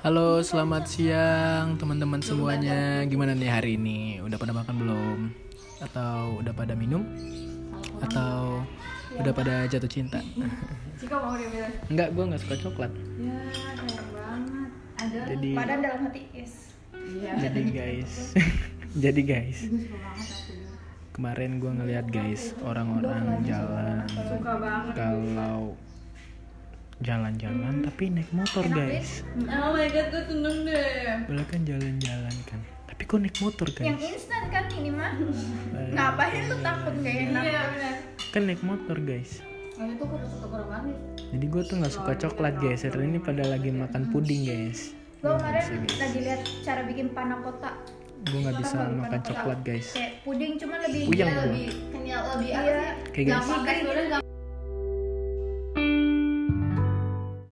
Halo, selamat siang teman-teman semuanya. Gimana nih hari ini? Udah pada makan belum? Atau udah pada minum? Atau udah pada jatuh cinta? Cika mau Enggak, gue nggak suka coklat. ya sayang banget ada Jadi, Padan dalam hati yes. iya jadi guys, jadi guys, kemarin gue ngeliat guys orang-orang jalan suka banget kalau jalan-jalan tapi naik motor guys. oh my god gue seneng deh Boleh kan jalan-jalan kan? Tapi kok naik motor Yang guys? instan kan ini mah. Ngapain lu takut gak enak? iya Kan naik motor guys. oh itu gue suka kurang banget Jadi gue tuh nggak suka coklat guys. Hari ini pada lagi makan puding guys. Gue kemarin lagi lihat cara bikin panna cotta. Gue nggak bisa makan coklat guys. Kayak puding cuma lebih Iya, gua. lebih kenyal lebih Iya. Kayak guys.